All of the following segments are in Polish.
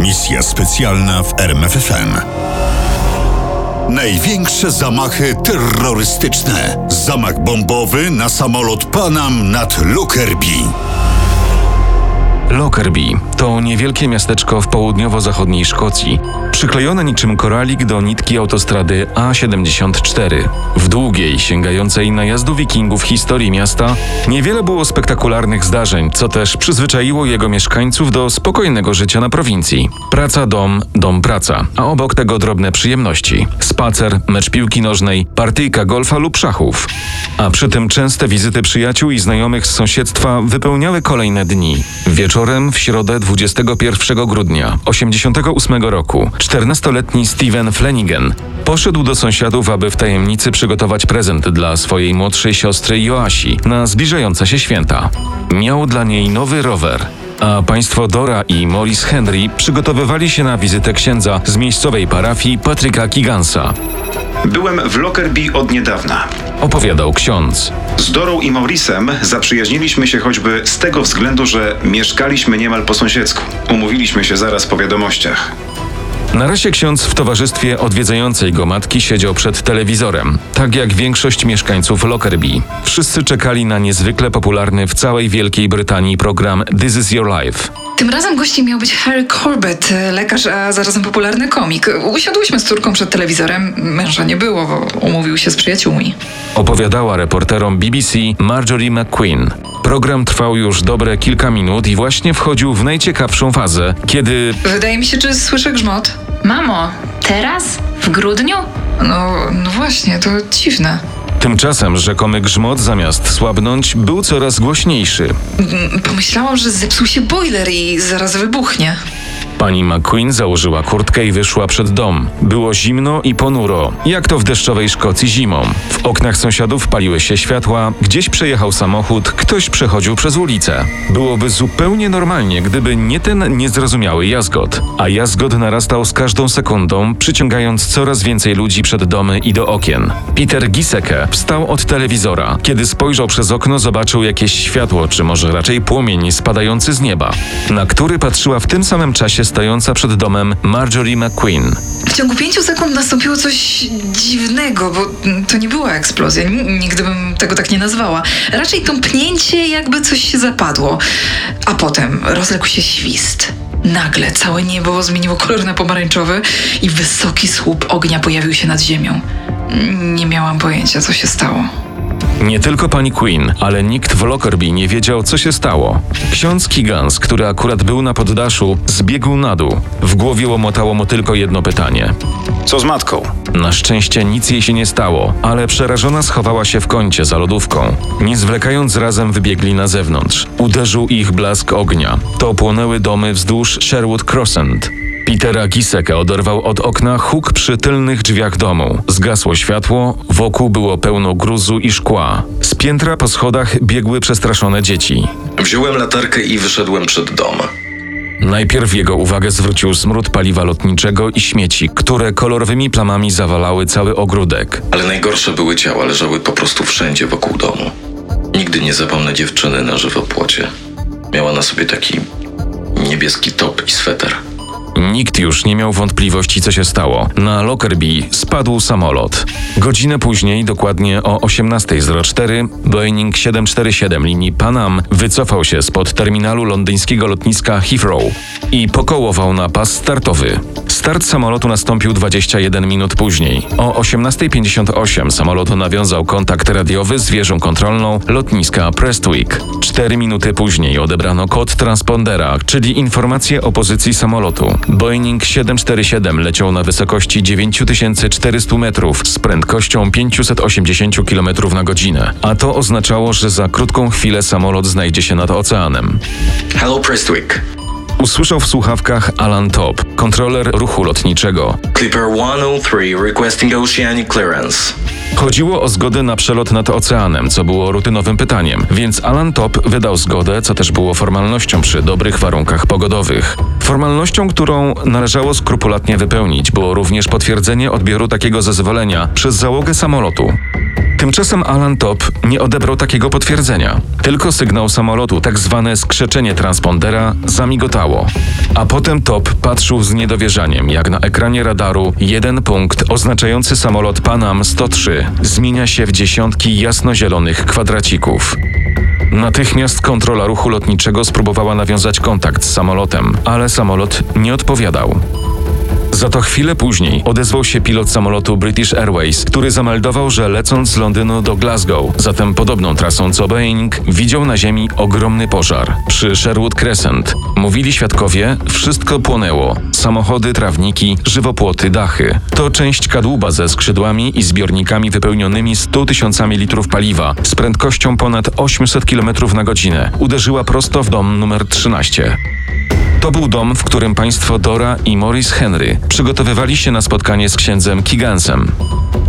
Misja specjalna w RMFFM. Największe zamachy terrorystyczne. Zamach bombowy na samolot Panam nad Lockerbie. Lockerbie to niewielkie miasteczko w południowo-zachodniej Szkocji, przyklejone niczym koralik do nitki autostrady A74. W długiej, sięgającej najazdu wikingów historii miasta niewiele było spektakularnych zdarzeń, co też przyzwyczaiło jego mieszkańców do spokojnego życia na prowincji. Praca, dom, dom, praca, a obok tego drobne przyjemności. Spacer, mecz piłki nożnej, partyjka golfa lub szachów. A przy tym częste wizyty przyjaciół i znajomych z sąsiedztwa wypełniały kolejne dni. Wieczorem w środę 21 grudnia 88 roku 14-letni Steven Flanagan poszedł do sąsiadów, aby w tajemnicy przygotować prezent dla swojej młodszej siostry Joasi na zbliżające się święta. Miał dla niej nowy rower, a państwo Dora i Maurice Henry przygotowywali się na wizytę księdza z miejscowej parafii Patryka Kigansa. Byłem w Lockerbie od niedawna. Opowiadał ksiądz. Z Dorą i Mauricem zaprzyjaźniliśmy się choćby z tego względu, że mieszkaliśmy niemal po sąsiedzku. Umówiliśmy się zaraz po wiadomościach. Na razie ksiądz w towarzystwie odwiedzającej go matki siedział przed telewizorem, tak jak większość mieszkańców Lockerbie. Wszyscy czekali na niezwykle popularny w całej Wielkiej Brytanii program This is Your Life. Tym razem gościem miał być Harry Corbett, lekarz, a zarazem popularny komik. Usiadłyśmy z córką przed telewizorem. Męża nie było, bo umówił się z przyjaciółmi. Opowiadała reporterom BBC Marjorie McQueen. Program trwał już dobre kilka minut i właśnie wchodził w najciekawszą fazę, kiedy Wydaje mi się, że słyszę grzmot. Mamo, teraz? W grudniu? No, no właśnie, to dziwne. Tymczasem rzekomy grzmot zamiast słabnąć był coraz głośniejszy. Mm, Pomyślałam, że zepsuł się boiler i zaraz wybuchnie. Pani McQueen założyła kurtkę i wyszła przed dom. Było zimno i ponuro, jak to w deszczowej Szkocji zimą. W oknach sąsiadów paliły się światła, gdzieś przejechał samochód, ktoś przechodził przez ulicę. Byłoby zupełnie normalnie, gdyby nie ten niezrozumiały jazgot. A jazgot narastał z każdą sekundą, przyciągając coraz więcej ludzi przed domy i do okien. Peter Giseke wstał od telewizora. Kiedy spojrzał przez okno, zobaczył jakieś światło, czy może raczej płomień spadający z nieba, na który patrzyła w tym samym czasie stojąca przed domem Marjorie McQueen. W ciągu pięciu sekund nastąpiło coś dziwnego, bo to nie była eksplozja. Nigdy bym tego tak nie nazwała. Raczej tąpnięcie, jakby coś się zapadło. A potem rozległ się świst. Nagle całe niebo zmieniło kolor na pomarańczowy i wysoki słup ognia pojawił się nad ziemią. Nie miałam pojęcia, co się stało. Nie tylko pani Queen, ale nikt w Lockerbie nie wiedział, co się stało. Ksiądz Kigans, który akurat był na poddaszu, zbiegł na dół. W głowie łomotało mu tylko jedno pytanie. Co z matką? Na szczęście nic jej się nie stało, ale przerażona schowała się w kącie za lodówką. Nie zwlekając razem wybiegli na zewnątrz. Uderzył ich blask ognia. To płonęły domy wzdłuż Sherwood Crescent. Petera Giseka oderwał od okna huk przy tylnych drzwiach domu. Zgasło światło, wokół było pełno gruzu i szkła. Z piętra po schodach biegły przestraszone dzieci. Wziąłem latarkę i wyszedłem przed dom. Najpierw jego uwagę zwrócił smród paliwa lotniczego i śmieci, które kolorowymi plamami zawalały cały ogródek. Ale najgorsze były ciała, leżały po prostu wszędzie wokół domu. Nigdy nie zapomnę dziewczyny na żywopłocie. Miała na sobie taki niebieski top i sweter. Nikt już nie miał wątpliwości, co się stało. Na Lockerbie spadł samolot. Godzinę później, dokładnie o 18.04, Boeing 747 linii Panam wycofał się spod terminalu londyńskiego lotniska Heathrow i pokołował na pas startowy. Start samolotu nastąpił 21 minut później. O 18.58 samolot nawiązał kontakt radiowy z wieżą kontrolną lotniska Prestwick. Cztery minuty później odebrano kod transpondera, czyli informację o pozycji samolotu. Boeing 747 leciał na wysokości 9400 metrów z prędkością 580 km na godzinę, a to oznaczało, że za krótką chwilę samolot znajdzie się nad oceanem. Hello Prestwick. Usłyszał w słuchawkach Alan Top, kontroler ruchu lotniczego. Clipper 103 requesting oceanic clearance. Chodziło o zgodę na przelot nad oceanem, co było rutynowym pytaniem, więc Alan Top wydał zgodę, co też było formalnością przy dobrych warunkach pogodowych. Formalnością, którą należało skrupulatnie wypełnić, było również potwierdzenie odbioru takiego zezwolenia przez załogę samolotu. Tymczasem Alan Top nie odebrał takiego potwierdzenia. Tylko sygnał samolotu, tak zwane skrzeczenie transpondera, zamigotało. A potem Top patrzył z niedowierzaniem, jak na ekranie radaru jeden punkt oznaczający samolot Panam 103 zmienia się w dziesiątki jasnozielonych kwadracików. Natychmiast kontrola ruchu lotniczego spróbowała nawiązać kontakt z samolotem, ale samolot nie odpowiadał. Za to chwilę później odezwał się pilot samolotu British Airways, który zameldował, że lecąc z Londynu do Glasgow, zatem podobną trasą co Boeing, widział na ziemi ogromny pożar przy Sherwood Crescent. Mówili świadkowie, wszystko płonęło. Samochody, trawniki, żywopłoty, dachy. To część kadłuba ze skrzydłami i zbiornikami wypełnionymi 100 tysiącami litrów paliwa z prędkością ponad 800 km na godzinę uderzyła prosto w dom numer 13. To był dom, w którym państwo Dora i Maurice Henry przygotowywali się na spotkanie z księdzem Kigansem.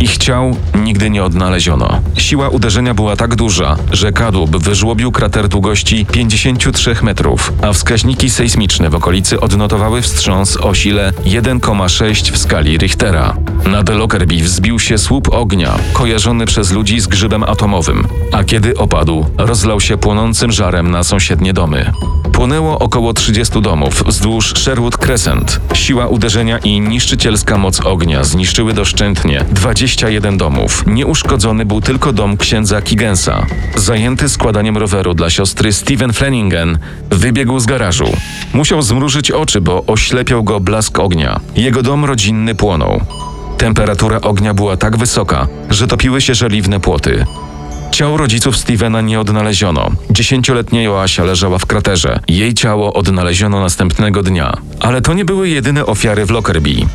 Ich ciał nigdy nie odnaleziono. Siła uderzenia była tak duża, że kadłub wyżłobił krater długości 53 metrów, a wskaźniki sejsmiczne w okolicy odnotowały wstrząs o sile 1,6 w skali Richtera. Nad Lockerbie wzbił się słup ognia, kojarzony przez ludzi z grzybem atomowym, a kiedy opadł, rozlał się płonącym żarem na sąsiednie domy. Płonęło około 30 domów wzdłuż Sherwood Crescent. Siła uderzenia i niszczycielska moc ognia zniszczyły doszczętnie 21 domów. Nieuszkodzony był tylko dom księdza Kigensa. Zajęty składaniem roweru dla siostry Steven Flanagan, wybiegł z garażu. Musiał zmrużyć oczy, bo oślepiał go blask ognia. Jego dom rodzinny płonął. Temperatura ognia była tak wysoka, że topiły się żeliwne płoty. Ciał rodziców Stevena nie odnaleziono. Dziesięcioletnia Joasia leżała w kraterze. Jej ciało odnaleziono następnego dnia. Ale to nie były jedyne ofiary w Lockerbie.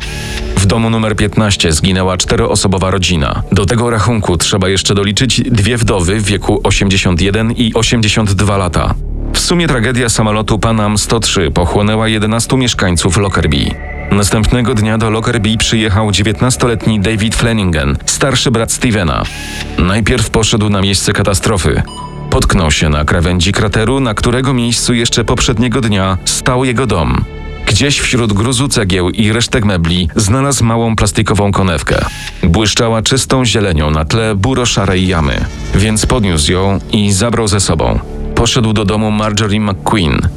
W domu numer 15 zginęła czteroosobowa rodzina. Do tego rachunku trzeba jeszcze doliczyć dwie wdowy w wieku 81 i 82 lata. W sumie tragedia samolotu Panam 103 pochłonęła 11 mieszkańców Lockerbie. Następnego dnia do Lockerbie przyjechał 19-letni David Flanagan, starszy brat Stevena. Najpierw poszedł na miejsce katastrofy. Potknął się na krawędzi krateru, na którego miejscu jeszcze poprzedniego dnia stał jego dom. Gdzieś wśród gruzu cegieł i resztek mebli znalazł małą plastikową konewkę. Błyszczała czystą zielenią na tle buro-szarej jamy, więc podniósł ją i zabrał ze sobą. Poszedł do domu Marjorie McQueen.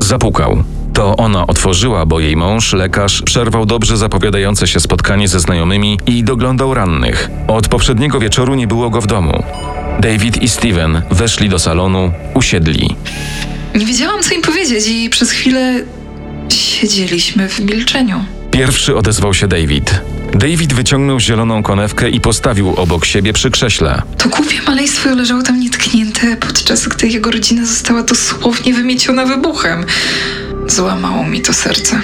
Zapukał. To ona otworzyła, bo jej mąż, lekarz, przerwał dobrze zapowiadające się spotkanie ze znajomymi i doglądał rannych. Od poprzedniego wieczoru nie było go w domu. David i Steven weszli do salonu, usiedli. Nie wiedziałam, co im powiedzieć i przez chwilę siedzieliśmy w milczeniu. Pierwszy odezwał się David. David wyciągnął zieloną konewkę i postawił obok siebie przy krześle. To głupie maleństwo leżało tam nietknięte, podczas gdy jego rodzina została dosłownie wymieciona wybuchem. Złamało mi to serce.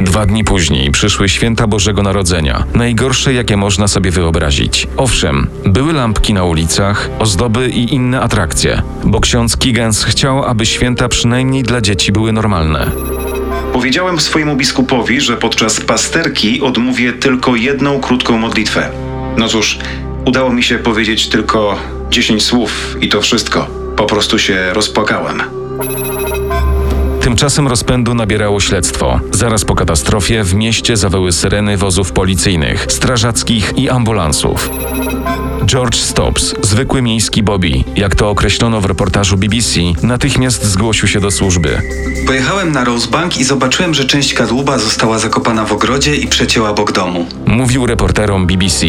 Dwa dni później przyszły święta Bożego Narodzenia, najgorsze jakie można sobie wyobrazić. Owszem, były lampki na ulicach, ozdoby i inne atrakcje, bo ksiądz Kiggins chciał, aby święta przynajmniej dla dzieci były normalne. Powiedziałem swojemu biskupowi, że podczas pasterki odmówię tylko jedną krótką modlitwę. No cóż, udało mi się powiedzieć tylko 10 słów i to wszystko. Po prostu się rozpłakałem. Tymczasem rozpędu nabierało śledztwo. Zaraz po katastrofie w mieście zawyły syreny wozów policyjnych, strażackich i ambulansów. George Stops, zwykły miejski Bobby, jak to określono w reportażu BBC, natychmiast zgłosił się do służby. Pojechałem na Rosebank i zobaczyłem, że część kadłuba została zakopana w ogrodzie i przecięła bok domu. Mówił reporterom BBC.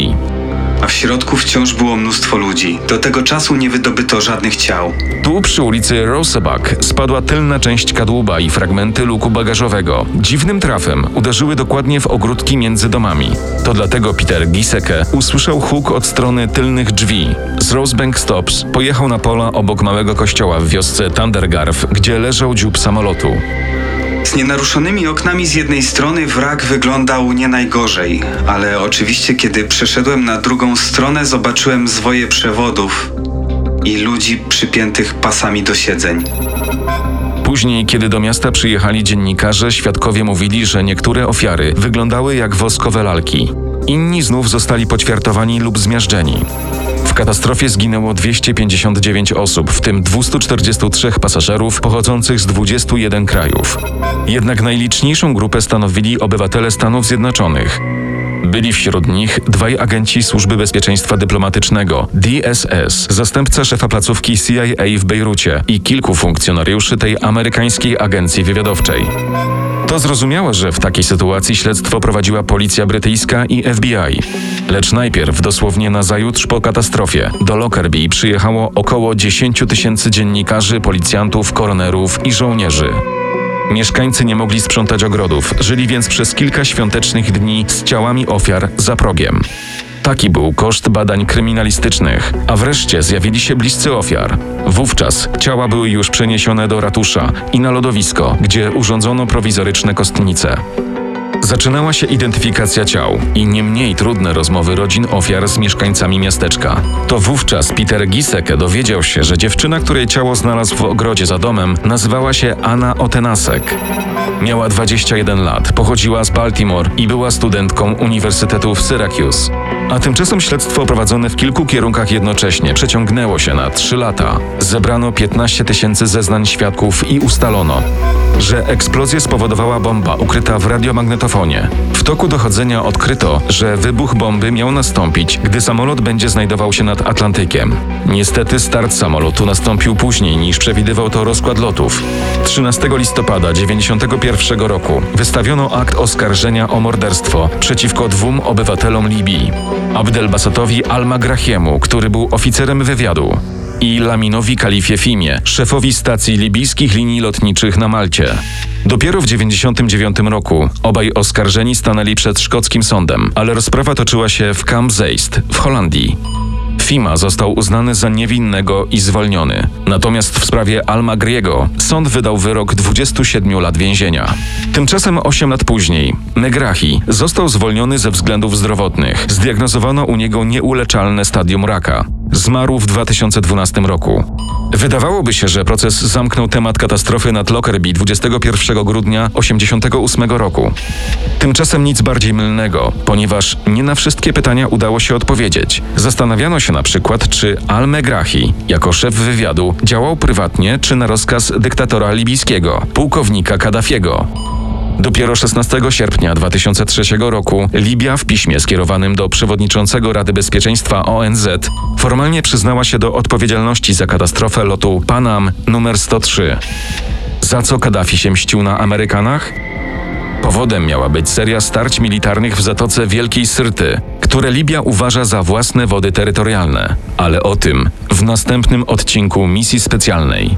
A w środku wciąż było mnóstwo ludzi. Do tego czasu nie wydobyto żadnych ciał. Tu przy ulicy Rosebuck spadła tylna część kadłuba i fragmenty luku bagażowego. Dziwnym trafem uderzyły dokładnie w ogródki między domami. To dlatego Peter Giseke usłyszał huk od strony tylnych drzwi. Z Rosebank Stops pojechał na pola obok małego kościoła w wiosce Thundergarf, gdzie leżał dziób samolotu. Z nienaruszonymi oknami z jednej strony wrak wyglądał nie najgorzej, ale oczywiście kiedy przeszedłem na drugą stronę zobaczyłem zwoje przewodów i ludzi przypiętych pasami do siedzeń. Później, kiedy do miasta przyjechali dziennikarze, świadkowie mówili, że niektóre ofiary wyglądały jak woskowe lalki. Inni znów zostali poćwiartowani lub zmiażdżeni. W katastrofie zginęło 259 osób, w tym 243 pasażerów pochodzących z 21 krajów. Jednak najliczniejszą grupę stanowili obywatele Stanów Zjednoczonych. Byli wśród nich dwaj agenci Służby Bezpieczeństwa Dyplomatycznego DSS, zastępca szefa placówki CIA w Bejrucie i kilku funkcjonariuszy tej amerykańskiej agencji wywiadowczej. To zrozumiałe, że w takiej sytuacji śledztwo prowadziła policja brytyjska i FBI. Lecz najpierw, dosłownie na zajutrz po katastrofie, do Lockerbie przyjechało około 10 tysięcy dziennikarzy, policjantów, koronerów i żołnierzy. Mieszkańcy nie mogli sprzątać ogrodów, żyli więc przez kilka świątecznych dni z ciałami ofiar za progiem. Taki był koszt badań kryminalistycznych, a wreszcie zjawili się bliscy ofiar. Wówczas ciała były już przeniesione do ratusza i na lodowisko, gdzie urządzono prowizoryczne kostnice. Zaczynała się identyfikacja ciał i nie mniej trudne rozmowy rodzin ofiar z mieszkańcami miasteczka. To wówczas Peter Giseke dowiedział się, że dziewczyna, której ciało znalazł w ogrodzie za domem, nazywała się Anna Otenasek. Miała 21 lat, pochodziła z Baltimore i była studentką Uniwersytetu w Syracuse. A tymczasem śledztwo prowadzone w kilku kierunkach jednocześnie przeciągnęło się na 3 lata. Zebrano 15 tysięcy zeznań świadków i ustalono, że eksplozję spowodowała bomba ukryta w radiomagnetofonie. W toku dochodzenia odkryto, że wybuch bomby miał nastąpić, gdy samolot będzie znajdował się nad Atlantykiem. Niestety start samolotu nastąpił później niż przewidywał to rozkład lotów. 13 listopada 1991 roku wystawiono akt oskarżenia o morderstwo przeciwko dwóm obywatelom Libii. Abdelbasatowi Al-Magrahiemu, który był oficerem wywiadu i Laminowi Kalifie Fimie, szefowi stacji libijskich linii lotniczych na Malcie. Dopiero w 1999 roku obaj oskarżeni stanęli przed szkockim sądem, ale rozprawa toczyła się w Camp Zeist w Holandii. Fima został uznany za niewinnego i zwolniony. Natomiast w sprawie Almagriego sąd wydał wyrok 27 lat więzienia. Tymczasem 8 lat później Megrahi został zwolniony ze względów zdrowotnych. Zdiagnozowano u niego nieuleczalne stadium raka. Zmarł w 2012 roku. Wydawałoby się, że proces zamknął temat katastrofy nad Lockerbie 21 grudnia 1988 roku. Tymczasem nic bardziej mylnego, ponieważ nie na wszystkie pytania udało się odpowiedzieć. Zastanawiano się na przykład, czy Al-Megrahi, jako szef wywiadu, działał prywatnie czy na rozkaz dyktatora libijskiego, pułkownika Kaddafiego. Dopiero 16 sierpnia 2003 roku Libia w piśmie skierowanym do przewodniczącego Rady Bezpieczeństwa ONZ formalnie przyznała się do odpowiedzialności za katastrofę lotu Panam numer 103. Za co Kaddafi się mścił na Amerykanach? Powodem miała być seria starć militarnych w Zatoce Wielkiej Syrty, które Libia uważa za własne wody terytorialne. Ale o tym w następnym odcinku misji specjalnej.